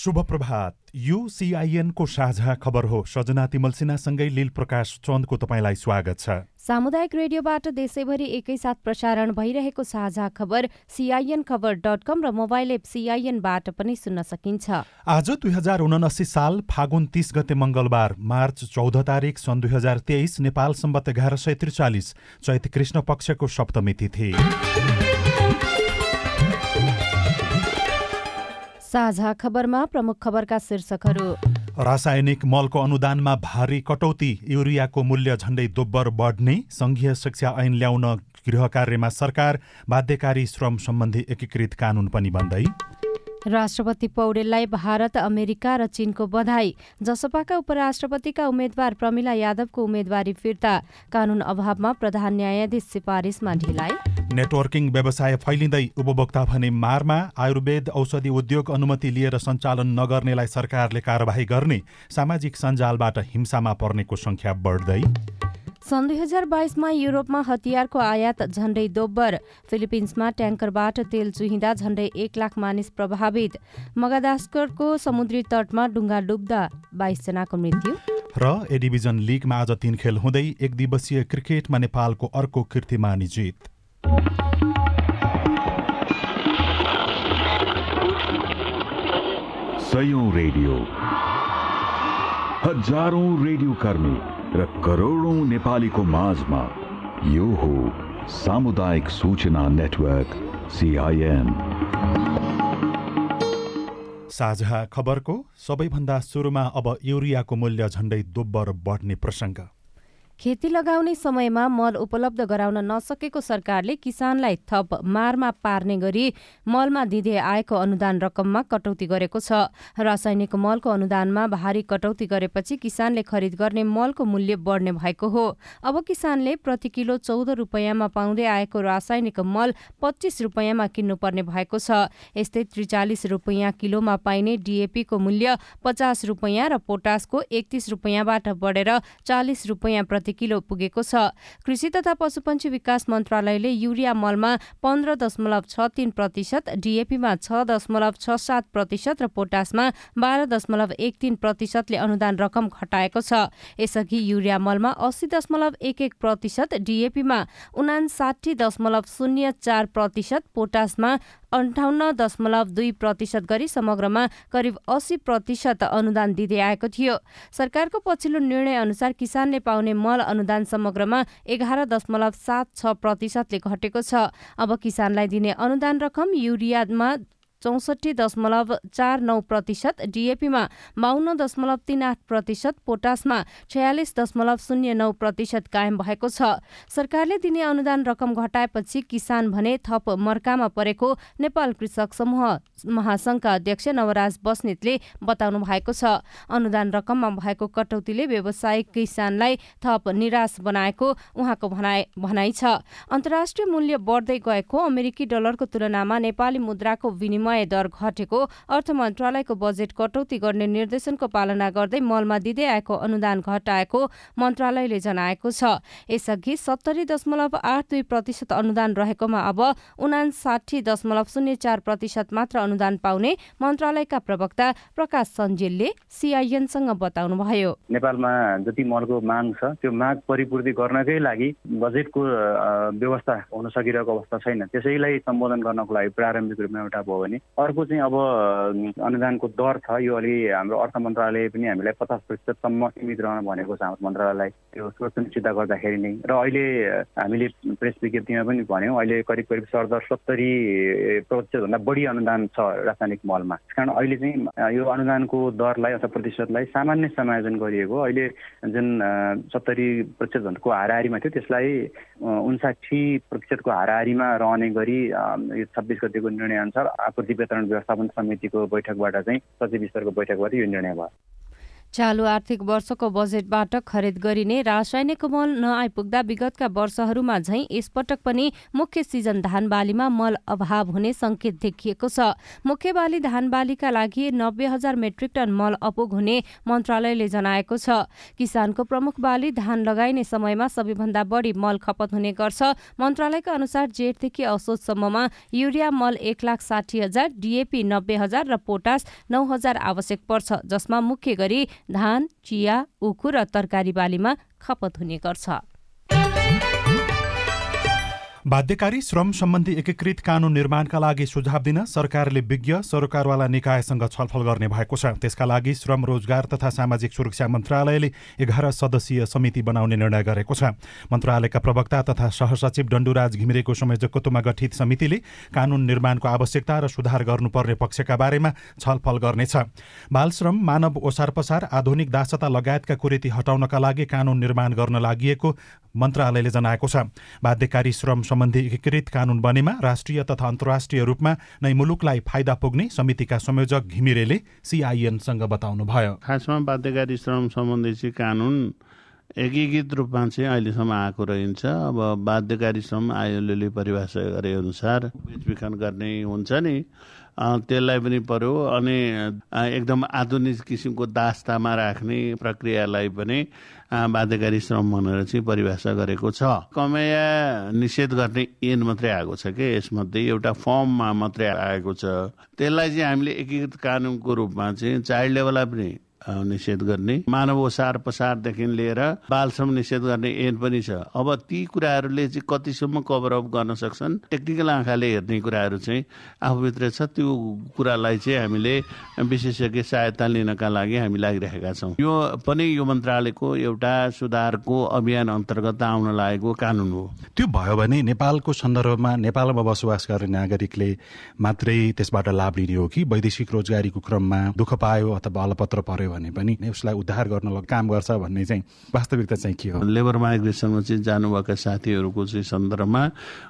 शुभ प्रभात। यो सिआइएनको साझा खबर हो। सजना तिमल सिन्हासँगै लील प्रकाश चन्दको तपाईँलाई स्वागत छ। सामुदायिक रेडियोबाट देशैभरि एकैसाथ प्रसारण भइरहेको साझा खबर सिआइएन खबर डट कम र मोबाइल एप सिआइएनबाट पनि सुन्न सकिन्छ। आज दुई हजार उनासी साल फागुन तीस गते मङ्गलबार मार्च चौध तारिक सन् दुई हजार तेइस नेपाल सम्बत एघार सय त्रिचालिस चैत कृष्ण पक्षको सप्तमी तिथि। साझा खबरमा प्रमुख खबरका शीर्षकहरू। रासायनिक मलको अनुदानमा भारी कटौती युरियाको मूल्य झण्डै दोब्बर बढ्ने सङ्घीय शिक्षा ऐन ल्याउन गृह कार्यमा सरकार बाध्यकारी श्रम सम्बन्धी एकीकृत कानुन पनि बन्दै। राष्ट्रपति पौडेललाई भारत अमेरिका र चीनको बधाई जसपाका उपराष्ट्रपतिका उम्मेद्वार प्रमिला यादवको उम्मेद्वारी फिर्ता कानुन अभावमा प्रधान न्यायाधीश सिफारिसमा ढिलाइ नेटवर्किङ व्यवसाय फैलिँदै उपभोक्ता भने मारमा आयुर्वेद औषधि उद्योग अनुमति लिएर सञ्चालन नगर्नेलाई सरकारले कारवाही गर्ने सामाजिक सञ्जालबाट हिंसामा पर्नेको सङ्ख्या बढ्दै। सन् दुई हजार बाइसमा युरोपमा हतियारको आयात झण्डै दोब्बर फिलिपिन्समा ट्याङ्करबाट तेल चुहिँदा झण्डै एक लाख मानिस प्रभावित मगादास्करको समुद्री तटमा डुङ्गा डुब्दा बाइसजनाको मृत्यु। र ए डिभिजन लिगमा आज तीन खेल हुँदै एक दिवसीय क्रिकेटमा नेपालको अर्को कीर्तिमानी जित। सयौं रेडियो। हजारौं रेडियो कर्मी र करोडौं नेपालीको माझमा यो हो सामुदायिक सूचना नेटवर्क सिआइएन साझा खबरको सबैभन्दा सुरुमा अब युरियाको मूल्य झण्डै दोब्बर बढ्ने प्रसङ्ग। खेती लगाउने समयमा मल उपलब्ध गराउन नसकेको सरकारले किसानलाई थप मारमा पार्ने गरी मलमा दिँदै आएको अनुदान रकममा कटौती गरेको छ। रासायनिक मलको अनुदानमा भारी कटौती गरेपछि किसानले खरिद गर्ने मलको मूल्य बढ्ने भएको हो। अब किसानले प्रति किलो चौध रुपियाँमा पाउँदै आएको रासायनिक मल पच्चिस रुपियाँमा किन्नुपर्ने भएको छ। यस्तै त्रिचालिस रुपियाँ किलोमा पाइने डिएपीको मूल्य पचास रुपियाँ र पोटासको एकतिस रुपियाँबाट बढेर चालिस रुपियाँ प्रति प्रति किलो पुगेको छ। कृषि तथा पशुपन्छी विकास मन्त्रालयले युरिया मलमा पन्ध्र दशमलव छ तीन प्रतिशत डिएपीमा छ दशमलव छ सात प्रतिशत र पोटासमा बाह्र दशमलव एक तीन प्रतिशतले अनुदान रकम घटाएको छ। यसअघि युरिया मलमा अस्सी दशमलव एक एक प्रतिशत डिएपीमा उनासाठी दशमलव शून्य चार प्रतिशत पोटासमा अन्ठाउन्न दशमलव दुई प्रतिशत गरी समग्रमा करिब अस्सी प्रतिशत अनुदान दिँदै आएको थियो। सरकारको पछिल्लो निर्णय अनुसार किसानले पाउने मल अनुदान समग्रमा एघार दशमलव सात छ प्रतिशतले घटेको छ। अब किसानलाई दिने अनुदान रकम युरियामा चौसठी दशमलव चार नौ प्रतिशत डिएपीमा बाहन्न दशमलव तीन आठ प्रतिशत पोटासमा छयालिस दशमलव शून्य नौ प्रतिशत कायम भएको छ। सरकारले दिने अनुदान रकम घटाएपछि किसान भने थप मर्कामा परेको नेपाल कृषक समूह महासंघका अध्यक्ष नवराज बस्नेतले बताउनु भएको छ। अनुदान रकममा भएको कटौतीले व्यवसायिक किसानलाई थप निराश बनाएको उहाँको भनाइ भनाइ छ। अन्तर्राष्ट्रिय मूल्य बढ्दै गएको अमेरिकी डलरको तुलनामा नेपाली मुद्राको विनिमय विनिमय दर घटेको अर्थ मन्त्रालयको बजेट कटौती गर्ने निर्देशनको पालना गर्दै मलमा दिँदै आएको अनुदान घटाएको मन्त्रालयले जनाएको छ। यसअघि सत्तरी दशमलव आठ दुई प्रतिशत अनुदान रहेकोमा अब उनासाठी दशमलव शून्य चार प्रतिशत मात्र अनुदान पाउने मन्त्रालयका प्रवक्ता प्रकाश सञ्जेलले सिआइएनसँग बताउनुभयो। नेपालमा जति मलको माग छ त्यो माग परिपूर्ति गर्नकै लागि बजेटको व्यवस्था हुन सकिरहेको अवस्था छैन। त्यसैलाई सम्बोधन गर्नको लागि प्रारम्भिक रूपमा एउटा भयो भने अर्को चाहिँ अब अनुदानको दर छ। यो अलि हाम्रो अर्थ मन्त्रालय पनि हामीलाई पचास प्रतिशतसम्म सीमित रहन भनेको छ हाम्रो मन्त्रालयलाई। त्यो सुनिश्चित गर्दाखेरि नै। र अहिले हामीले प्रेस विज्ञप्तिमा पनि भन्यौँ अहिले करिब करिब सरदर सत्तरी प्रतिशतभन्दा बढी अनुदान छ रासायनिक मलमा। त्यस कारण अहिले चाहिँ यो अनुदानको दरलाई अथवा प्रतिशतलाई सामान्य समायोजन गरिएको अहिले जुन सत्तरी प्रतिशतभन्दाको हाराहारीमा थियो त्यसलाई उन्साठी प्रतिशतको हाराहारीमा रहने गरी यो छब्बिस गतिको निर्णयअनुसार वितरण व्यवस्थापन समितिको बैठकबाट चाहिँ सचिव स्तरको बैठकबाट यो निर्णय भयो। चालु आर्थिक वर्षको बजेटबाट खरिद गरिने रासायनिक मल नआइपुग्दा विगतका वर्षहरूमा झैं यसपटक पनि मुख्य सिजन धान बालीमा मल अभाव हुने संकेत देखिएको छ। मुख्य बाली धान बालीका लागि नब्बे हजार मेट्रिक टन मल अपुग हुने मन्त्रालयले जनाएको छ। किसानको प्रमुख बाली धान लगाइने समयमा सबैभन्दा बढी मल खपत हुने गर्छ। मन्त्रालयका अनुसार जेठदेखि असोजसम्ममा युरिया मल एक लाख साठी हजार डिएपी नब्बे हजार र पोटास नौ हजार आवश्यक पर्छ जसमा मुख्य गरी धान चिया उखु र तरकारी बालीमा खपत हुने गर्छ। बाध्यकारी श्रम सम्बन्धी एकीकृत कानून निर्माणका लागि सुझाव दिन सरकारले विज्ञ सरकारवाला निकायसँग छलफल गर्ने भएको छ। त्यसका लागि श्रम रोजगार तथा सामाजिक सुरक्षा मन्त्रालयले एघार सदस्यीय समिति बनाउने निर्णय गरेको छ। मन्त्रालयका प्रवक्ता तथा सहसचिव डण्डुराज घिमिरेको संयोजकत्वमा गठित समितिले कानून निर्माणको आवश्यकता र सुधार गर्नुपर्ने पक्षका बारेमा छलफल गर्नेछ। बालश्रम मानव ओसार पसार आधुनिक दासता लगायतका कुरेती हटाउनका लागि कानून निर्माण गर्न लागि मन्त्रालयले जनाएको छ। बाध्यकारी श्रम सम्बन्धी एकीकृत कानून बनेमा राष्ट्रिय तथा अन्तर्राष्ट्रिय रूपमा नै मुलुकलाई फाइदा पुग्ने समितिका संयोजक घिमिरेले सिआइएनसँग बताउनुभयो। खासमा बाध्यकारी श्रम सम्बन्धी चाहिँ कानुन एकीकृत रूपमा चाहिँ अहिलेसम्म आएको रहन्छ। अब बाध्यकारी श्रम आयोगले परिभाषा गरे अनुसार बेचबिखन गर्ने हुन्छ नि। त्यसलाई पनि पर्यो अनि एकदम आधुनिक किसिमको दास्तामा राख्ने प्रक्रियालाई पनि बाध्यकारी श्रम भनेर चाहिँ परिभाषा गरेको छ। कमया निषेध गर्ने ऐन मात्रै आएको छ कि? यसमध्ये एउटा फर्ममा मात्रै आएको छ। त्यसलाई चाहिँ हामीले एकीकृत कानुनको रूपमा चाहिँ चाइल्ड लेभललाई पनि निषेध गर्ने। मानव ओसार पसारदेखि लिएर बालश्रम निषेध गर्ने ऐन पनि छ। अब ती कुराहरूले चाहिँ कतिसम्म कभर अप गर्न सक्छन्? टेक्निकल आँखाले हेर्ने कुराहरू चाहिँ आफूभित्र छ। त्यो कुरालाई चाहिँ हामीले विशेषज्ञ सहायता लिनका लागि हामी लागिरहेका छौँ। यो पनि यो मन्त्रालयको एउटा सुधारको अभियान अन्तर्गत आउन लागेको कानुन हो। त्यो भयो भने नेपालको सन्दर्भमा नेपालमा बसोबास गर्ने नागरिकले मात्रै त्यसबाट लाभ लिने हो कि? वैदेशिक रोजगारीको क्रममा दुःख पायो अथवा अलपत्र पर्यो भने पनि उसलाई उद्धार गर्न काम गर्छ भन्ने चाहिँ वास्तविकता चाहिँ के हो? लेबर माइग्रेसनमा चाहिँ जानुभएका साथीहरूको चाहिँ सन्दर्भमा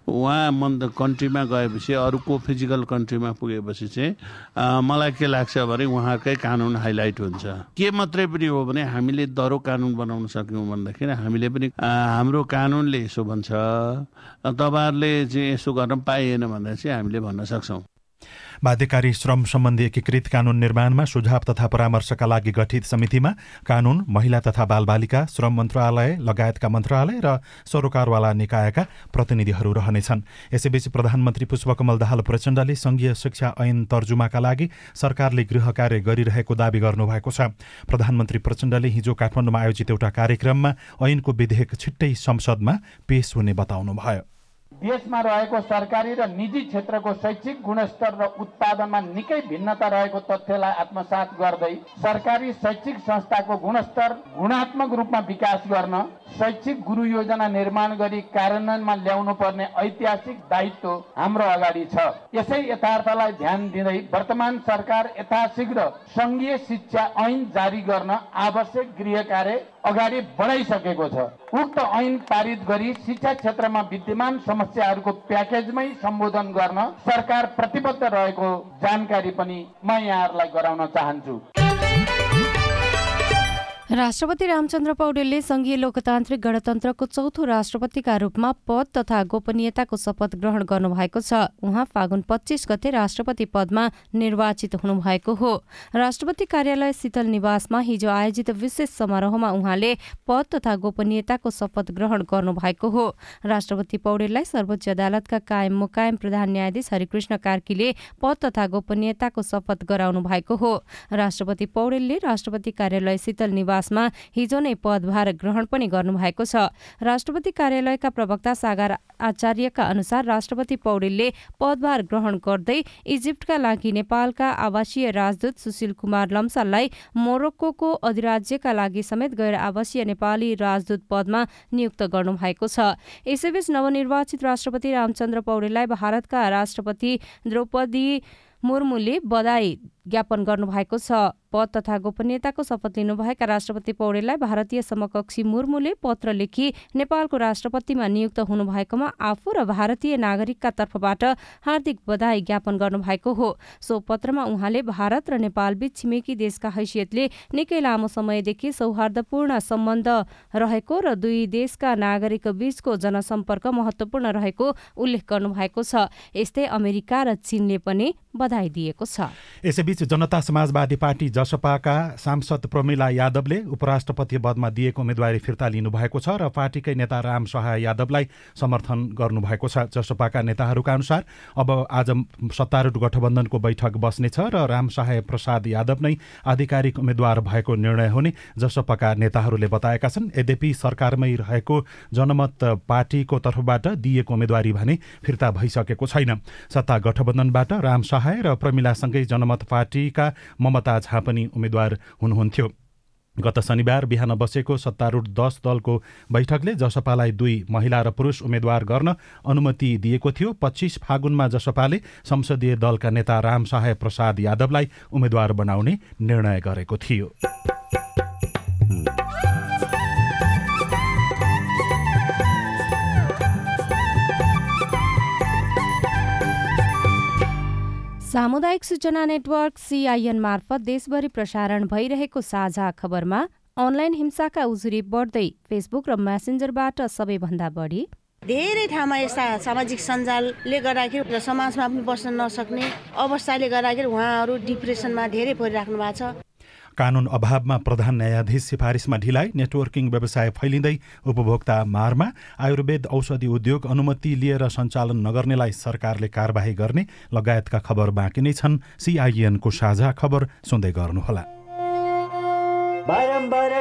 उहाँ मन कन्ट्रीमा गएपछि अरूको फिजिकल कन्ट्रीमा पुगेपछि चाहिँ मलाई के लाग्छ भने उहाँकै कानुन हाइलाइट हुन्छ। के मात्रै पनि हो भने हामीले दरो कानुन बनाउन सक्यौँ भन्दाखेरि हामीले पनि हाम्रो कानुनले यसो भन्छ। तपाईँहरूले चाहिँ यसो गर्न पाइएन भन्दा चाहिँ हामीले भन्न सक्छौँ। बाध्यकारी श्रम सम्बन्धी एकीकृत कानून निर्माणमा सुझाव तथा परामर्शका लागि गठित समितिमा कानून महिला तथा बालबालिका श्रम मन्त्रालय लगायतका मन्त्रालय र सरोकारवाला निकायका प्रतिनिधिहरू रहनेछन्। यसैबीच प्रधानमन्त्री पुष्पकमल दाहाल प्रचण्डले संघीय शिक्षा ऐन तर्जुमाका लागि सरकारले गृह कार्य गरिरहेको दावी गर्नुभएको छ। प्रधानमन्त्री प्रचण्डले हिजो काठमाडौँमा आयोजित एउटा कार्यक्रममा ऐनको विधेयक छिट्टै संसदमा पेश हुने बताउनुभयो। देशमा रहेको सरकारी र निजी क्षेत्रको शैक्षिक गुणस्तर र उत्पादनमा निकै भिन्नता रहेको तथ्यलाई आत्मसात गर्दै सरकारी शैक्षिक संस्थाको गुणस्तर गुणात्मक रूपमा विकास गर्न शैक्षिक गुरु योजना निर्माण गरी कार्यान्वयनमा ल्याउनु पर्ने ऐतिहासिक दायित्व हाम्रो अगाडि छ। यसै यथार्थलाई ध्यान दिँदै वर्तमान सरकार यथाशीघ्र सङ्घीय शिक्षा ऐन जारी गर्न आवश्यक गृह कार्य अगाडि बढाइसकेको छ। उक्त ऐन पारित गरी शिक्षा क्षेत्रमा विद्यमान समस्याहरूको प्याकेजमै सम्बोधन गर्न सरकार प्रतिबद्ध रहेको जानकारी पनि म यहाँहरूलाई गराउन चाहन्छु। राष्ट्रपति रामचन्द्र पौडेलले संघीय लोकतान्त्रिक गणतन्त्रको चौथो राष्ट्रपतिका रूपमा पद तथा गोपनीयताको शपथ ग्रहण गर्नुभएको छ। उहाँ फागुन पच्चिस गते राष्ट्रपति पदमा निर्वाचित हुनुभएको हो। राष्ट्रपति कार्यालय शीतल निवासमा हिजो आयोजित विशेष समारोहमा उहाँले पद तथा गोपनीयताको शपथ ग्रहण गर्नुभएको हो। राष्ट्रपति पौडेललाई सर्वोच्च अदालतका कायम मुकायम प्रधान न्यायाधीश हरिकृष्ण कार्कीले पद तथा गोपनीयताको शपथ गराउनु भएको हो। राष्ट्रपति पौडेलले राष्ट्रपति कार्यालय शीतल निवास जनतासमा हिजो नै पदभार ग्रहण पनि गर्नुभएको छ। राष्ट्रपति कार्यालयका प्रवक्ता सागर आचार्यका अनुसार राष्ट्रपति पौडेलले पदभार ग्रहण गर्दै इजिप्टका लागि नेपालका आवासीय राजदूत सुशील कुमार लम्साललाई मोरक्को अधिराज्यका लागि समेत गैर आवासीय नेपाली राजदूत पदमा नियुक्त गर्नुभएको छ। यसैबीच नवनिर्वाचित राष्ट्रपति रामचन्द्र पौडेललाई भारतका राष्ट्रपति द्रौपदी मुर्मुले बधाई ज्ञापन गर्नुभएको छ। पद तथा गोपनीयताको शपथ लिनुभएका राष्ट्रपति पौडेललाई भारतीय समकक्षी मुर्मुले पत्र लेखी नेपालको राष्ट्रपतिमा नियुक्त हुनुभएकोमा आफू र भारतीय नागरिकका तर्फबाट हार्दिक बधाई ज्ञापन गर्नुभएको हो। सो पत्रमा उहाँले भारत र नेपालबीच छिमेकी देशका हैसियतले निकै लामो समयदेखि सौहार्दपूर्ण सम्बन्ध रहेको र दुई देशका नागरिक बीचको जनसम्पर्क महत्वपूर्ण रहेको उल्लेख गर्नुभएको छ। यस्तै अमेरिका र चीनले पनि बधाई दिएको छ। यसैबीच जनता समाजवादी पार्टी जसपाका सांसद प्रमिला यादवले उपराष्ट्रपति पदमा दिएको उम्मेद्वारी फिर्ता लिनुभएको छ र पार्टीकै नेता राम सहाय यादवलाई समर्थन गर्नुभएको छ। जसपाका नेताहरूका अनुसार अब आज सत्तारूढ गठबन्धनको बैठक बस्नेछ र राम सहाय प्रसाद यादव नै आधिकारिक उम्मेद्वार भएको निर्णय हुने जसपाका नेताहरूले बताएका छन्। यद्यपि सरकारमै रहेको जनमत पार्टीको तर्फबाट दिएको उम्मेद्वारी भने फिर्ता भइसकेको छैन। सत्ता गठबन्धनबाट राम सहाय र प्रमिलासँगै जनमत पार्टीका ममता झा पनि उम्मेद्वार हुनुहुन्थ्यो। गत शनिबार बिहान बसेको सत्तारूढ दस दलको बैठकले जसपालाई दुई महिला र पुरुष उम्मेद्वार गर्न अनुमति दिएको थियो पच्चिस फागुनमा जसपाले संसदीय दलका नेता राम सहाय प्रसाद यादवलाई उम्मेद्वार बनाउने निर्णय गरेको थियो। सामुदायिक सूचना नेटवर्क सिआइएन मार्फत देशभरि प्रसारण भइरहेको साझा खबरमा अनलाइन हिंसाका उजुरी बढ्दै फेसबुक र म्यासेन्जरबाट सबैभन्दा बढी। धेरै ठाउँमा यस्ता सामाजिक सञ्जालले गर्दाखेरि समाजमा पनि बस्न नसक्ने अवस्थाले गर्दाखेरि उहाँहरू डिप्रेसनमा धेरै परिराख्नु भएको छ। कानून अभावमा प्रधान न्यायाधीश सिफारिसमा ढिलाइ नेटवर्किङ व्यवसाय फैलिँदै उपभोक्ता मारमा आयुर्वेद औषधि उद्योग अनुमति लिएर सञ्चालन नगर्नेलाई सरकारले कारवाही गर्ने लगायतका खबर बाँकी नै छन्। सिआइएनको साझा खबर सुन्दै गर्नुहोला।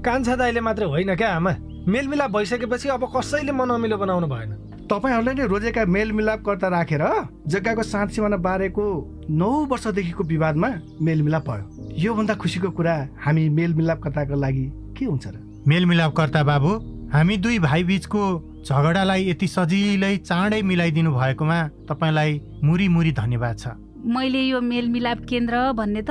कान्छा दाईले मात्रै होइन क्या आमा? मेलमिलाप भइसकेपछि अब कसैले मन अमिलो बनाउनु भएन। तपाईँहरूले नै रोजेका मेलमिलापकर्ता राखेर जग्गाको साँच सिमाना बारेको नौ वर्षदेखिको विवादमा मेलमिलाप भयो। योभन्दा खुसीको कुरा हामी मेलमिलापकर्ताको लागि के हुन्छ र? मेलमिलापकर्ता बाबु हामी दुई भाइ बिचको झगडालाई यति सजिलै चाँडै मिलाइदिनु भएकोमा तपाईँलाई मुरी मुरी धन्यवाद छ। मैले यो मेलमिलाप केन्द्र भन्ने त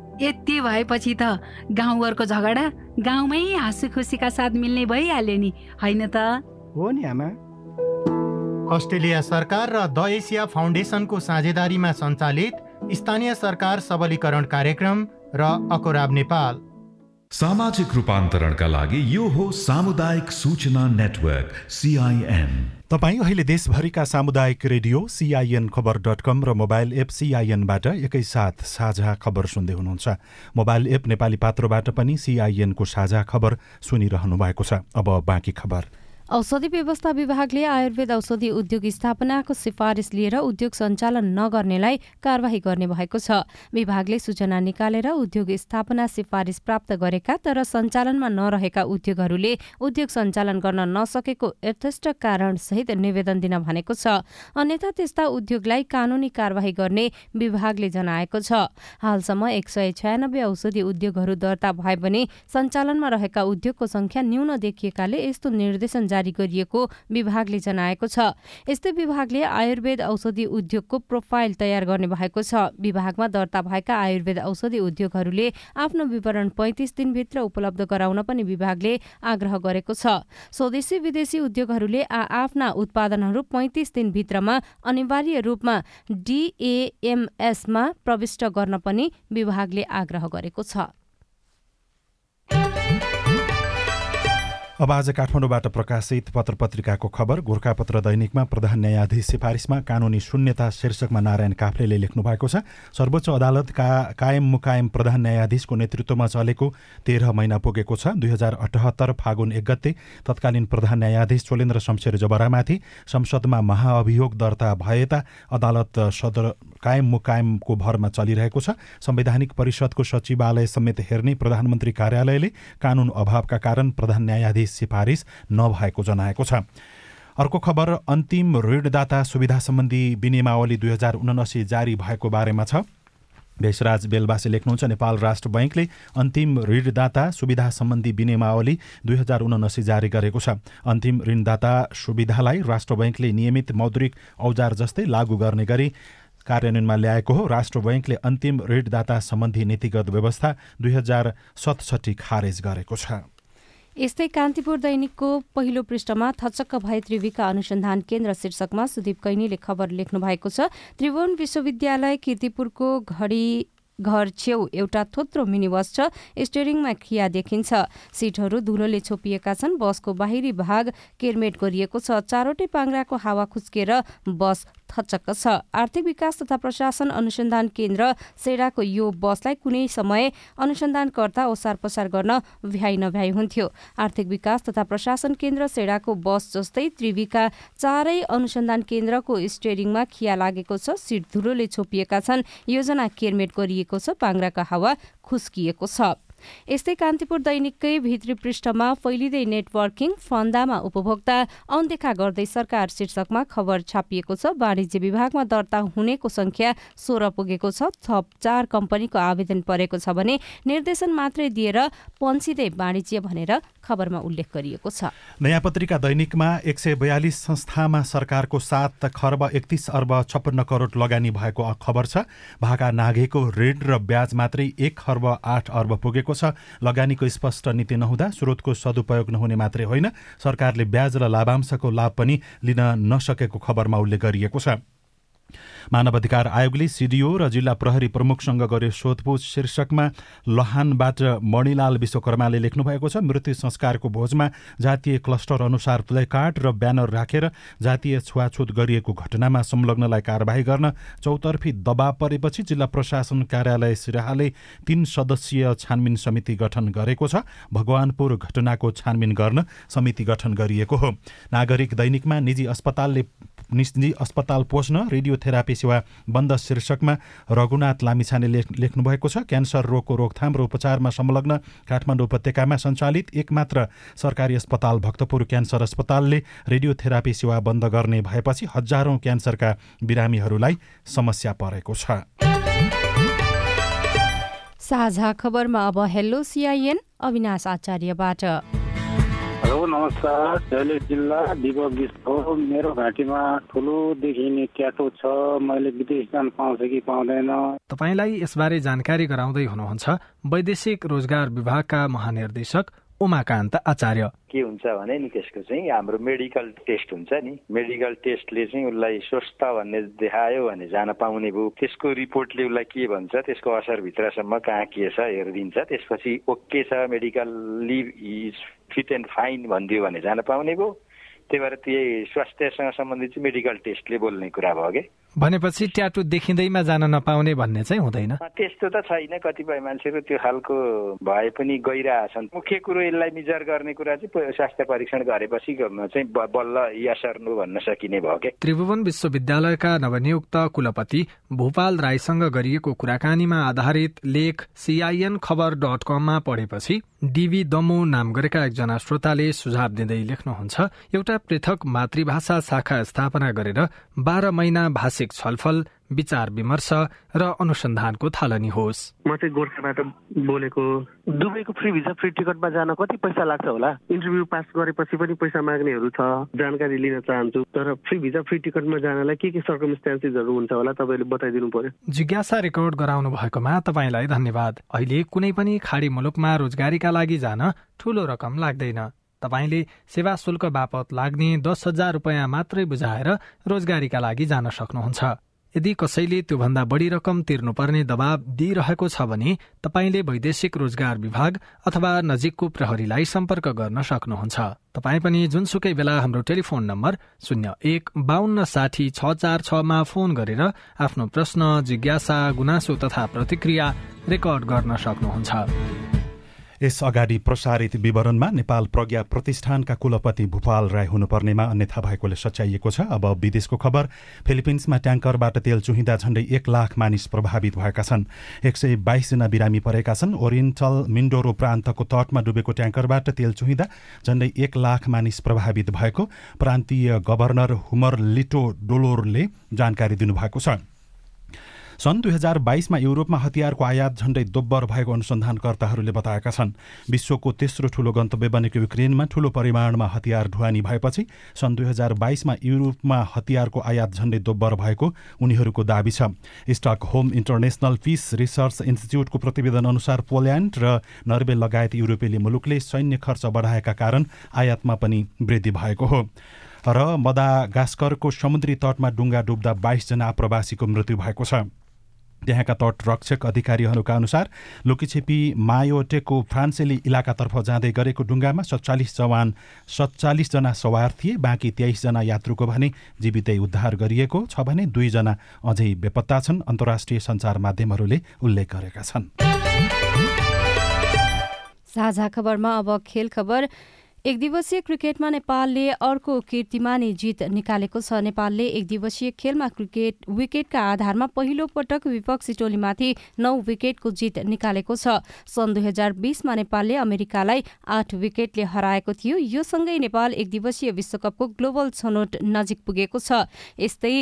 यति भएपछि त गाउँघरको झगडा गाउँमै हाँसी खुसीका साथ मिल्ने भइहाल्यो नि होइन त? हो नि आमा। अस्ट्रेलिया सरकार र द एसिया फाउन्डेसनको साझेदारीमा सञ्चालित स्थानीय सरकार सबलीकरण कार्यक्रम र अकोराब नेपाल। सामाजिक रूपान्तरणका लागि यो हो सामुदायिक सूचना नेटवर्क सिआइएन तपाईँ अहिले देशभरिका सामुदायिक radio CIN Khabar dot com र मोबाइल एप सिआइएनबाट एकैसाथ साझा खबर सुन्दै हुनुहुन्छ। मोबाइल एप नेपाली पात्रोबाट पनि सिआइएनको साझा खबर सुनिरहनु भएको छ। अब बाँकी खबर। औषधि व्यवस्था विभागले आयुर्वेद औषधि उद्योग स्थापनाको सिफारिस लिएर उद्योग सञ्चालन नगर्नेलाई कारवाही गर्ने भएको छ। विभागले सूचना निकालेर उद्योग स्थापना सिफारिस प्राप्त गरेका तर सञ्चालनमा नरहेका उद्योगहरूले उद्योग सञ्चालन गर्न नसकेको यथेष्ट कारणसहित निवेदन दिन भनेको छ। अन्यथा त्यस्ता उद्योगलाई कानूनी कारवाही गर्ने विभागले जनाएको छ। हालसम्म एक सय छयानब्बे औषधि उद्योगहरू दर्ता भए पनि सञ्चालनमा रहेका उद्योगको संख्या न्यून देखिएकाले यस्तो निर्देशन जारी गरिएको विभागले जनाएको छ। यस्तै विभागले आयुर्वेद औषधि उद्योगको प्रोफाइल तयार गर्ने भएको छ। विभागमा दर्ता भएका आयुर्वेद औषधि उद्योगहरूले आफ्नो विवरण पैँतिस दिनभित्र उपलब्ध गराउन पनि विभागले आग्रह गरेको छ। स्वदेशी विदेशी उद्योगहरूले आ आफ्ना उत्पादनहरू पैँतिस दिनभित्रमा अनिवार्य रूपमा डिएएमएसमा प्रविष्ट गर्न पनि विभागले आग्रह गरेको छ। अब आज काठमाडौँबाट प्रकाशित पत्र पत्रिकाको खबर गोर्खापत्र दैनिकमा प्रधान न्यायाधीश सिफारिसमा कानुनी शून्यता शीर्षकमा नारायण काफ्लेले लेख्नु भएको छ। सर्वोच्च अदालतका कायम मुकायम प्रधान न्यायाधीशको नेतृत्वमा चलेको तेह्र महिना पुगेको छ। दुई हजार अठहत्तर फागुन एक गते तत्कालीन प्रधान न्यायाधीश चोलेन्द्र शमशेर जबरामाथि संसदमा महाअभियोग दर्ता भएता अदालत सदर कायम मुकायमको भरमा चलिरहेको छ। संवैधानिक परिषदको सचिवालय समेत हेर्ने प्रधानमन्त्री कार्यालयले कानून अभावका कारण प्रधान न्यायाधीश सिफारिस नभएको जनाएको छ। अर्को खबर अन्तिम ऋणदाता सुविधा सम्बन्धी विनियमावली दुई हजार उनासी जारी भएको बारेमा छ। भेषराज बेलबासे लेख्नुहुन्छ नेपाल राष्ट्र बैङ्कले अन्तिम ऋणदाता सुविधा सम्बन्धी विनियमावली दुई हजार उनासी जारी गरेको छ। अन्तिम ऋणदाता सुविधालाई राष्ट्र बैङ्कले नियमित मौद्रिक औजार जस्तै लागू गर्ने गरी कार्यान्वयनमा ल्याएको हो। राष्ट्र बैङ्कले अन्तिम ऋणदाता सम्बन्धी नीतिगत व्यवस्था दुई हजार सतसठी खारेज गरेको छ। यस्तै कान्तिपुर दैनिकको पहिलो पृष्ठमा थचक्क भए त्रिविका अनुसन्धान केन्द्र शीर्षकमा सुदीप कैनीले खबर लेख्नु भएको छ। त्रिभुवन विश्वविद्यालय किर्तिपुरको घडी घर छेउ एउटा थोत्रो मिनी बस छ। स्टेरिङमा खिया देखिन्छ। सिटहरू धुलोले छोपिएका छन्। बसको बाहिरी भाग केरमेट गरिएको छ। चारवटै पाङ्राको हावा खुस्केर बस थचक्क छ। आर्थिक विकास तथा प्रशासन अनुसन्धान केन्द्र सेडाको यो बसलाई कुनै समय अनुसन्धानकर्ता ओसार पसार गर्न भ्याइ नभ्याइ हुन्थ्यो। आर्थिक विकास तथा प्रशासन केन्द्र सेडाको बस जस्तै त्रिविका चारै अनुसन्धान केन्द्रको स्टेरिङमा खिया लागेको छ सिट धुलोले छोपिएका छन्। योजना केरमेट गरिएको छ पाङ्राका हावा खुस्किएको छ। यस्तै कान्तिपुर दैनिककै भित्री पृष्ठमा फैलिँदै नेटवर्किङ फन्दामा उपभोक्ता अनदेखा गर्दै सरकार शीर्षकमा खबर छापिएको छ। वाणिज्य विभागमा दर्ता हुनेको संख्या सोह्र पुगेको छ। थप चार कम्पनीको आवेदन परेको छ भने निर्देशन मात्रै दिएर पन्सिँदै वाणिज्य भनेर खबरमा उल्लेख गरिएको छ। नयाँ पत्रिका दैनिकमा एक सय बयालिस संस्थामा सरकारको सात खर्ब एकतिस अर्ब छप्पन्न करोड लगानी भएको खबर छ। भाका नाघेको ऋण र ब्याज मात्रै एक खर्ब आठ अर्ब पुगेको छ। लगानीको स्पष्ट नीति नहुँदा स्रोतको सदुपयोग नहुने मात्रै होइन। सरकारले ब्याज र लाभांशको लाभ पनि लिन नसकेको खबरमा उल्लेख गरिएको छ। मानव अधिकार आयोगले सिडिओ र जिल्ला प्रहरी प्रमुखसँग गर्यो सोधपुछ शीर्षकमा लहानबाट मणिलाल विश्वकर्माले लेख्नु भएको छ मृत्यु संस्कारको भोजमा जातीय क्लस्टर अनुसार प्लेकार्ड र ब्यानर राखेर जातीय छुवाछुत गरिएको घटनामा संलग्नलाई कारवाही गर्न चौतर्फी दबाव परेपछि जिल्ला प्रशासन कार्यालय सिराहाले तीन सदस्यीय छानबिन समिति गठन गरेको छ। भगवानपुर घटनाको छानबिन गर्न समिति गठन गरिएको हो। नागरिक दैनिकमा निजी अस्पतालले निजी अस्पताल पोस्न रेडियो रेडियोथेरापी सेवा बन्द शीर्षकमा रघुनाथ लामिछाने लेख्नु भएको छ। क्यान्सर रोगको रोकथाम र उपचारमा संलग्न काठमाडौँ उपत्यकामा सञ्चालित एकमात्र सरकारी अस्पताल भक्तपुर क्यान्सर अस्पतालले रेडियोथेरापी सेवा बन्द गर्ने भएपछि हजारौं क्यान्सरका बिरामीहरूलाई समस्या परेको छ। साझा खबरमा अब हेलो सिआइएन अविनाश आचार्यबाट। हेलो नमस्कार। जहिले जिल्ला दिपक हो मेरो घाँटीमा ठुलो देखिने ट्याटो छ। मैले विदेश जान पाउँछ कि पाउँदैन। तपाईँलाई यसबारे जानकारी गराउँदै हुनुहुन्छ वैदेशिक रोजगार विभागका महानिर्देशक उमाकान्त आचार्य। के हुन्छ भने नि त्यसको चाहिँ हाम्रो मेडिकल टेस्ट हुन्छ नि। मेडिकल टेस्टले चाहिँ उसलाई स्वस्थ भन्ने देखायो भने जान पाउने भयो त्यसको रिपोर्टले उसलाई के भन्छ त्यसको असरभित्रसम्म कहाँ के छ हेरिदिन्छ। त्यसपछि ओके छ medical leave is fit and fine भनिदियो भने जान पाउने भयो त्यही भएर त्यही स्वास्थ्यसँग सम्बन्धित चाहिँ मेडिकल टेस्टले बोल्ने कुरा भयो कि? भनेपछि ट्याटु देखिँदैमा जान नपाउने भन्ने चाहिँ हुँदैन। त्यस्तो त छैन कतिपय मान्छेहरू त्यो खालको भए पनि गइरहेछन्। मुख्य कुरो यसलाई मिजर गर्ने कुरा चाहिँ स्वास्थ्य परीक्षण गरेपछि चाहिँ बल्ल यसर्नु भन्न सकिने भयो के? त्रिभुवन विश्वविद्यालयका नवनियुक्त कुलपति भूपाल राईसँग गरिएको कुराकानीमा आधारित लेख सिआइएन खबर डट कममा पढेपछि डिभी दमो नाम गरेका एकजना श्रोताले सुझाव दिँदै लेख्नुहुन्छ एउटा पृथक मातृभाषा शाखा स्थापना गरेर बाह्र महिना भाषा मानसिक छलफल विचार विमर्श र अनुसन्धानको थालनी होस्। म चाहिँ गोर्खाबाट बोलेको दुबईको फ्री भिजा फ्री टिकटमा जान कति पैसा लाग्छ होला? इन्टरभ्यू पास गरेपछि पनि पैसा माग्नेहरू छ जानकारी लिन चाहन्छु तर फ्री भिजा फ्री टिकटमा जानलाई के के सर्कमस्टान्सेसहरू हुन्छ होला तपाईँले बताइदिनु पर्यो? जिज्ञासा रेकर्ड गराउनु भएकोमा तपाईँलाई धन्यवाद। अहिले कुनै पनि खाडी मुलुकमा रोजगारीका लागि जान ठूलो रकम लाग्दैन। तपाईँले सेवा शुल्क बापत लाग्ने दस हजार रुपियाँ मात्रै बुझाएर रोजगारीका लागि जान सक्नुहुन्छ। यदि कसैले त्योभन्दा बढी रकम तिर्नुपर्ने दबाव दिइरहेको छ भने तपाईँले वैदेशिक रोजगार विभाग अथवा नजिकको प्रहरीलाई सम्पर्क गर्न सक्नुहुन्छ। तपाईँ पनि जुनसुकै बेला हाम्रो टेलिफोन नम्बर शून्य एक बान्न साठी छ चार छमा फोन गरेर आफ्नो प्रश्न जिज्ञासा गुनासो तथा प्रतिक्रिया रेकर्ड गर्न सक्नुहुन्छ। यस अगाडि प्रसारित विवरणमा नेपाल प्रज्ञा प्रतिष्ठानका कुलपति भूपाल राई हुनुपर्नेमा अन्यथा भएकोले सच्याइएको छ। अब विदेशको खबर फिलिपिन्समा ट्याङ्करबाट तेल चुहिँदा झण्डै एक लाख मानिस प्रभावित भएका छन्। एक सय बाइसजना बिरामी परेका छन्। ओरिएन्टल मिन्डोरो प्रान्तको तटमा डुबेको ट्याङ्करबाट तेल चुहिँदा झण्डै एक लाख मानिस प्रभावित भएको प्रान्तीय गभर्नर हुमर लिटो डोलोरले जानकारी दिनुभएको छ। सन् दुई हजार बाइसमा युरोपमा हतियारको आयात झण्डै दोब्बर भएको अनुसन्धानकर्ताहरूले बताएका छन्। विश्वको तेस्रो ठूलो गन्तव्य बनेको युक्रेनमा ठूलो परिमाणमा हतियार ढुवानी भएपछि सन् दुई हजार बाइसमा युरोपमा हतियारको आयात झण्डै दोब्बर भएको उनीहरूको दावी छ। Stockholm international piece research इन्स्टिच्युटको प्रतिवेदन अनुसार पोल्यान्ड र नर्वे लगायत युरोपेली मुलुकले सैन्य खर्च बढाएका कारण आयातमा पनि वृद्धि भएको हो। र मदागास्करको समुद्री तटमा डुङ्गा डुब्दा बाइसजना आप्रवासीको मृत्यु भएको छ। त्यहाँका तटरक्षक अधिकारीहरूका अनुसार लुकिछेपी मायोटेको फ्रान्सेली इलाकातर्फ जाँदै गरेको डुङ्गामा सत्तालिस जवान सत्तालिसजना सवार थिए बाँकी तेइसजना यात्रुको भने जीवितै उद्धार गरिएको छ भने दुईजना अझै बेपत्ता छन् अन्तर्राष्ट्रिय सञ्चार माध्यमहरूले उल्लेख गरेका छन्। साझा खबरमा अब खेल खबर। एक दिवसीय क्रिकेटमा नेपालले अर्को कीर्तिमानी जित निकालेको छ। नेपालले एक दिवसीय खेलमा क्रिकेट विकेटका आधारमा पहिलो पटक विपक्षी टोलीमाथि नौ विकेटको जित निकालेको छ। सन् दुई हजार बीसमा नेपालले अमेरिकालाई आठ विकेटले हराएको थियो। यो सँगै नेपाल एक दिवसीय विश्वकपको ग्लोबल छनौट नजिक पुगेको छ। यस्तै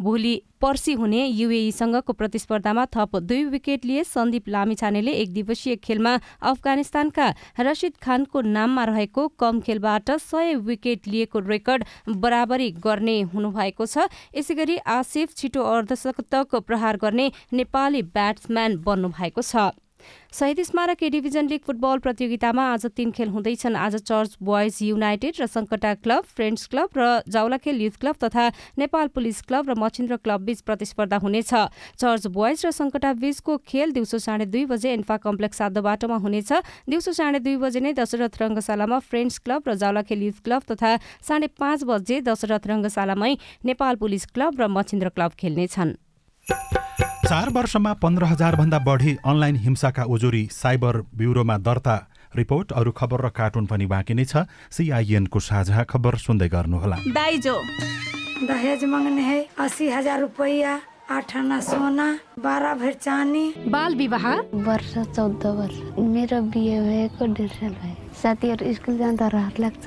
भोलि पर्सि हुने युएईसँगको प्रतिस्पर्धामा थप दुई विकेट लिए सन्दीप लामिछानेले एक दिवसीय खेलमा अफगानिस्तानका रसिद खानको नाममा रहेको कम खेलबाट सय विकेट लिएको रेकर्ड बराबरी गर्ने हुनुभएको छ। यसै गरी आसिफ छिटो अर्धशतक प्रहार गर्ने नेपाली ब्याट्सम्यान बन्नु भएको छ। शहीद स्मारक ए डिभिजन लिग फुटबल प्रतियोगितामा आज तीन खेल हुँदैछन्। आज चर्च बोइज युनाइटेड र सङ्कटा क्लब फ्रेन्ड्स क्लब र जाउलाखेल युथ क्लब तथा नेपाल पुलिस क्लब र मछिन्द्र क्लब बीच प्रतिस्पर्धा हुनेछ। चर्च बोइज र सङ्कटा बीचको खेल दिउँसो साढे दुई बजे एन्फा कम्प्लेक्स सात बाटोमा हुनेछ। दिउँसो साढे दुई बजे नै दशरथ रङ्गशालामा फ्रेन्ड्स क्लब र जाउलाखेल युथ क्लब तथा साढे पाँच बजे दशरथ रङ्गशालामै नेपाल पुलिस क्लब र मछिन्द्र क्लब खेल्नेछन्। चार वर्षमा पन्ध्र हजारभन्दा बढी अनलाइन हिंसाका उजुरी साइबर ब्युरोमा दर्ता रिपोर्ट अरू खबर र कार्टुन पनि बाँकी नै छ। सिआइएनको साझा खबर सुन्दै गर्नुहोला। दाइजो। दहेज मांगने है अस्सी हजार रुपया आठ आना सोना बारह भर चानी बाल विवाह? वर्ष चौध वर्ष। मेरो बिहे भएको डेढ साल भयो। साथीहरू स्कुल जाँदा रहर लाग्छ।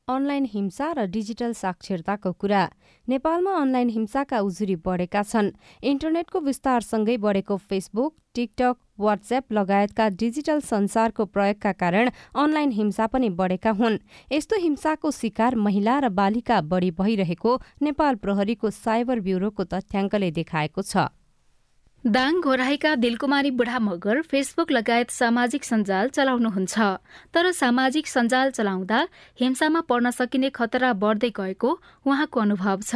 अनलाइन हिंसा र डिजिटल साक्षरताको कुरा। नेपालमा अनलाइन हिंसाका उजुरी बढेका छन्। इन्टरनेटको विस्तारसँगै बढेको फेसबुक टिकटक वाट्सएप लगायतका डिजिटल संसारको प्रयोगका कारण अनलाइन हिंसा पनि बढेका हुन्। यस्तो हिंसाको शिकार महिला र बालिका बढी भइरहेको नेपाल प्रहरीको साइबर ब्युरोको तथ्याङ्कले देखाएको छ। दाङ घोराईका दिलकुमारी बुढा मगर फेसबुक लगायत सामाजिक सञ्जाल चलाउनुहुन्छ। तर सामाजिक सञ्जाल चलाउँदा हिंसामा पर्न सकिने खतरा बढ्दै गएको उहाँको अनुभव छ।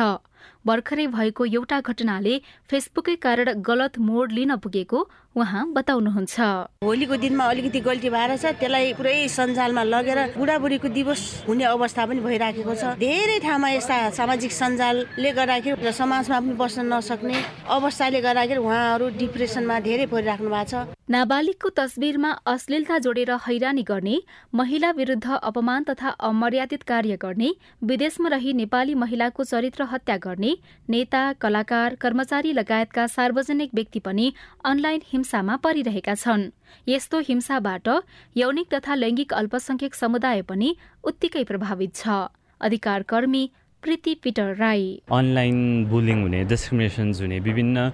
भर्खरै भएको एउटा घटनाले फेसबुकै कारण गलत मोड लिन पुगेको उहाँ बताउनुहुन्छ। होलीको दिनमा अलिकति गल्ती भएर छ त्यसलाई पुरै सञ्जालमा लगेर बुढाबुढीको दिवस हुने अवस्था पनि भइराखेको छ। धेरै ठाउँमा यस्ता सामाजिक सञ्जालले गर्दाखेरि समाजमा पनि बस्न नसक्ने अवस्थाले गर्दाखेरि उहाँहरू डिप्रेसनमा धेरै परिराख्नु भएको छ। नाबालिगको तस्बिरमा अश्लीलता जोडेर हैरानी गर्ने महिला विरुद्ध अपमान तथा अमर्यादित कार्य गर्ने विदेशमा रही नेपाली महिलाको चरित्र हत्या गर्ने नेता कलाकार कर्मचारी लगायतका सार्वजनिक व्यक्ति पनि अनलाइन हिंसामा परिरहेका छन्। यस्तो हिंसाबाट यौनिक तथा लैङ्गिक अल्पसंख्यक समुदाय पनि उत्तिकै प्रभावित छ। अधिकार Preeti Peter Rai. Online bullying हुने डिस्क्रिमिनेसन्स हुने विभिन्न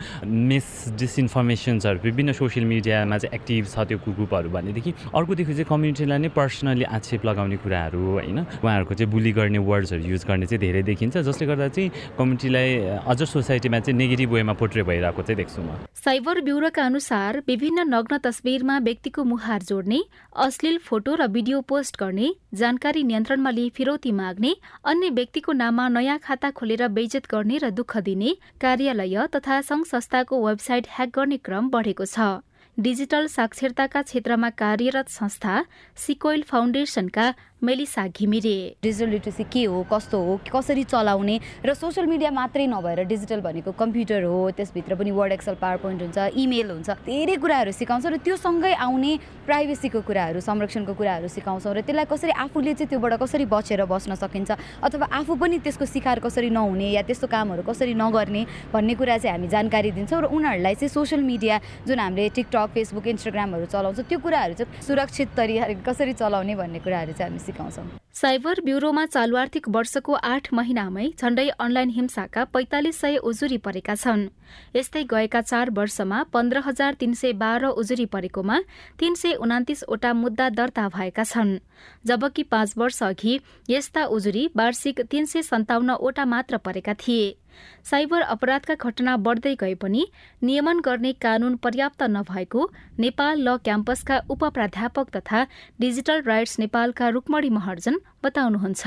मिस डिसइन्फर्मेसन्सहरू विभिन्न सोसियल मिडियामा चाहिँ एक्टिभ छ त्यो ग्रुपहरू भनेदेखि अर्कोदेखि चाहिँ कम्युनिटीलाई नै पर्सनली आक्षेप लगाउने कुराहरू होइन? उहाँहरूको चाहिँ बुली गर्ने वर्ड्सहरू युज गर्ने चाहिँ धेरै देखिन्छ जसले गर्दा चाहिँ कम्युनिटीलाई अझ सोसाइटीमा चाहिँ नेगेटिभ वेमा पोट्रे भइरहेको चाहिँ देख्छु म। साइबर ब्युरोका अनुसार विभिन्न नग्न तस्बिरमा व्यक्तिको मुहार जोड्ने अश्लील फोटो र भिडियो पोस्ट गर्ने जानकारी नियन्त्रणमा लिई फिरौती माग्ने अन्य व्यक्तिको नाममा नयाँ खाता खोलेर बेइज्जत गर्ने र दुःख दिने कार्यालय तथा संघ संस्थाको वेबसाइट ह्याक गर्ने क्रम बढेको छ। डिजिटल साक्षरताका क्षेत्रमा कार्यरत संस्था सिकोइल फाउन्डेसनका मेलिसा घिमिरे। डिजिटल लिटरेसी के हो कस्तो हो कसरी चलाउने र सोसियल मिडिया मात्रै नभएर डिजिटल भनेको कम्प्युटर हो त्यसभित्र पनि वर्ड एक्सल पावर पोइन्ट हुन्छ इमेल हुन्छ धेरै कुराहरू सिकाउँछ र त्यो सँगै आउने प्राइभेसीको कुराहरू संरक्षणको कुराहरू सिकाउँछौँ र त्यसलाई कसरी आफूले चाहिँ त्योबाट कसरी बचेर बस्न सकिन्छ अथवा आफू पनि त्यसको शिकार कसरी नहुने या त्यस्तो कामहरू कसरी नगर्ने भन्ने कुरा चाहिँ हामी जानकारी दिन्छौँ र उनीहरूलाई चाहिँ सोसियल मिडिया जुन हामीले टिकटक फेसबुक इन्स्टाग्रामहरू चलाउँछ त्यो कुराहरू चाहिँ सुरक्षित तरिका कसरी चलाउने भन्ने कुराहरू चाहिँ हामी सिकाउँछौँ साइबर ब्युरोमा चालु आर्थिक वर्षको आठ महिनामै झण्डै अनलाइन हिंसाका पैंतालिस सय उजुरी परेका छन्। यस्तै गएका चार वर्षमा पन्ध्र हजार तीन सय बाह्र उजुरी परेकोमा तीन सय उनातिसवटा मुद्दा दर्ता भएका छन्। जबकि पाँच वर्ष अघि यस्ता उजुरी वार्षिक तीन सय सन्ताउन्नवटा मात्र परेका थिए। साइबर अपराधका घटना बढ्दै गए पनि नियमन गर्ने कानून पर्याप्त नभएको नेपाल ल क्याम्पसका उप प्राध्यापक तथा डिजिटल राइट्स नेपालका रुक्मणी महर्जन बताउनुहुन्छ।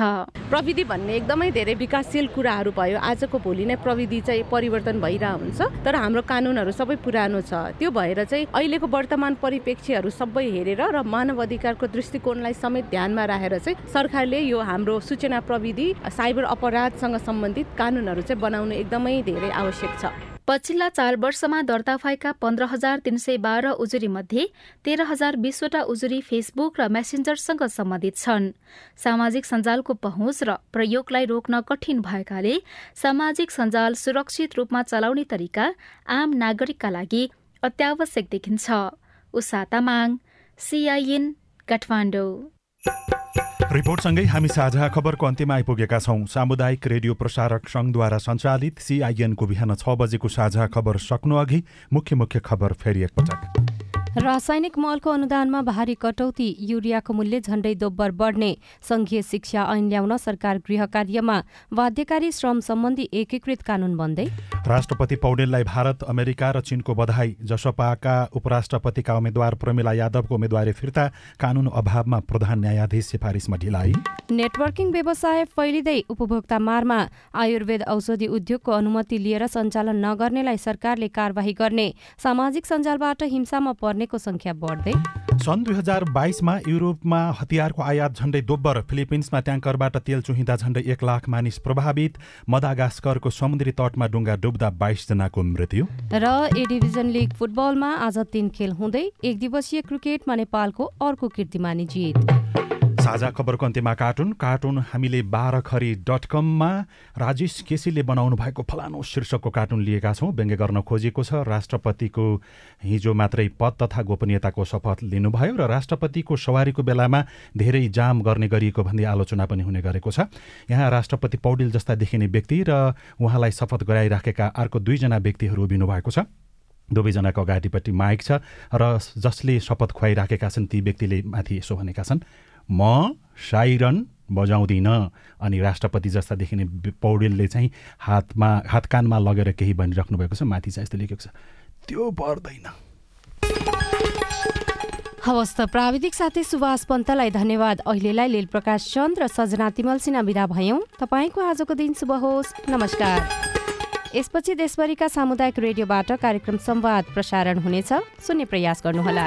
प्रविधि भन्ने एकदमै धेरै विकासशील कुराहरू भयो। आजको भोलि नै प्रविधि चाहिँ परिवर्तन भइरहेको हुन्छ। तर हाम्रो कानुनहरू सबै पुरानो छ। त्यो भएर चाहिँ अहिलेको वर्तमान परिप्रेक्ष्यहरू सबै हेरेर र मानव अधिकारको दृष्टिकोणलाई समेत ध्यानमा राखेर चाहिँ सरकारले यो हाम्रो सूचना प्रविधि साइबर अपराधसँग सम्बन्धित कानुनहरू चाहिँ बनाउनु एकदमै धेरै आवश्यक छ। पछिल्ला चार वर्षमा दर्ता भएका पन्ध्र हजार तीन सय बाह्र उजुरी मध्ये तेह्र हजार बीसवटा उजुरी फेसबुक र मेसेन्जरसँग सम्बन्धित छन्। सामाजिक सञ्जालको पहुँच र प्रयोगलाई रोक्न कठिन भएकाले सामाजिक सञ्जाल सुरक्षित रूपमा चलाउने तरिका आम नागरिकका लागि अत्यावश्यक देखिन्छ। उषा तामाङ सिआइएन रिपोर्टसँगै हामी साझा खबरको अन्त्यमा आइपुगेका छौँ। सामुदायिक रेडियो प्रसारक संघद्वारा सञ्चालित सिआइएनको बिहान छ बजेको साझा खबर सक्नु अघि मुख्य मुख्य खबर फेरि एकपटक। रासायनिक मलको अनुदानमा भारी कटौती युरियाको मूल्य झण्डै दोब्बर बढ्ने संघीय शिक्षा ऐन ल्याउन सरकार गृह कार्यमा बाध्यकारी श्रम सम्बन्धी एकीकृत कानून बन्दै। राष्ट्रपति पौडेललाई भारत अमेरिका र चीनको बधाई जसपाका उपराष्ट्रपतिका उम्मेद्वार प्रमिला यादवको उम्मेद्वारी फिर्ता कानून अभावमा प्रधान न्यायाधीश सिफारिसमा ढिलाइ। नेटवर्किङ व्यवसाय फैलिँदै उपभोक्ता मारमा आयुर्वेद औषधि उद्योगको अनुमति लिएर सञ्चालन नगर्नेलाई सरकारले कारवाही गर्ने सामाजिक सञ्जालबाट हिंसामा पर्नेको संख्या बढ्दै सन् दुई हजार बाइसमा युरोपमा हतियारको आयात झण्डै दोब्बर फिलिपिन्समा ट्याङ्करबाट तेल चुहिँदा झण्डै एक लाख मानिस प्रभावित मदागास्करको समुद्री तटमा डुङ्गा डुब्दा बाइसजनाको मृत्यु। र ए डिभिजन लिग फुटबलमा आज तीन खेल हुँदै एक दिवसीय क्रिकेटमा नेपालको अर्को कीर्तिमानी जित। साझा खबरको अन्त्यमा कार्टुन कार्टुन हामीले बाह्र खरी डट कममा राजेश केसीले बनाउनु भएको फलानु शीर्षकको कार्टुन लिएका छौँ। व्यङ्ग्य गर्न खोजिएको छ। राष्ट्रपतिको हिजो मात्रै पद तथा गोपनीयताको शपथ लिनुभयो र राष्ट्रपतिको सवारीको बेलामा धेरै जाम गर्ने गरिएको भन्ने आलोचना पनि हुने गरेको छ। यहाँ राष्ट्रपति पौडेल जस्ता देखिने व्यक्ति र उहाँलाई शपथ गराइराखेका अर्को दुईजना व्यक्तिहरू उभिनु भएको छ। दुवैजनाको अगाडिपट्टि माइक छ र जसले शपथ खुवाइराखेका छन् ती व्यक्तिले माथि यसो भनेका छन्। म साइरन बजाउँदिनँ। अनि राष्ट्रपति जस्ता देखिने पौडेलले चाहिँ हातमा हात कानमा लगेर केही भनिराख्नु भएको छ माथि चाहिँ यस्तो लेखेको छ त्यो पर्दैन। हवस् त प्राविधिक साथी सुभाष पन्तलाई धन्यवाद। अहिलेलाई लील प्रकाश चन्द र सजना तिमल सिन्हा विदा भयौँ। तपाईँको आजको दिन शुभ होस्। नमस्कार। यसपछि देशभरिका सामुदायिक रेडियोबाट कार्यक्रम संवाद प्रसारण हुनेछ। सुन्ने प्रयास गर्नुहोला।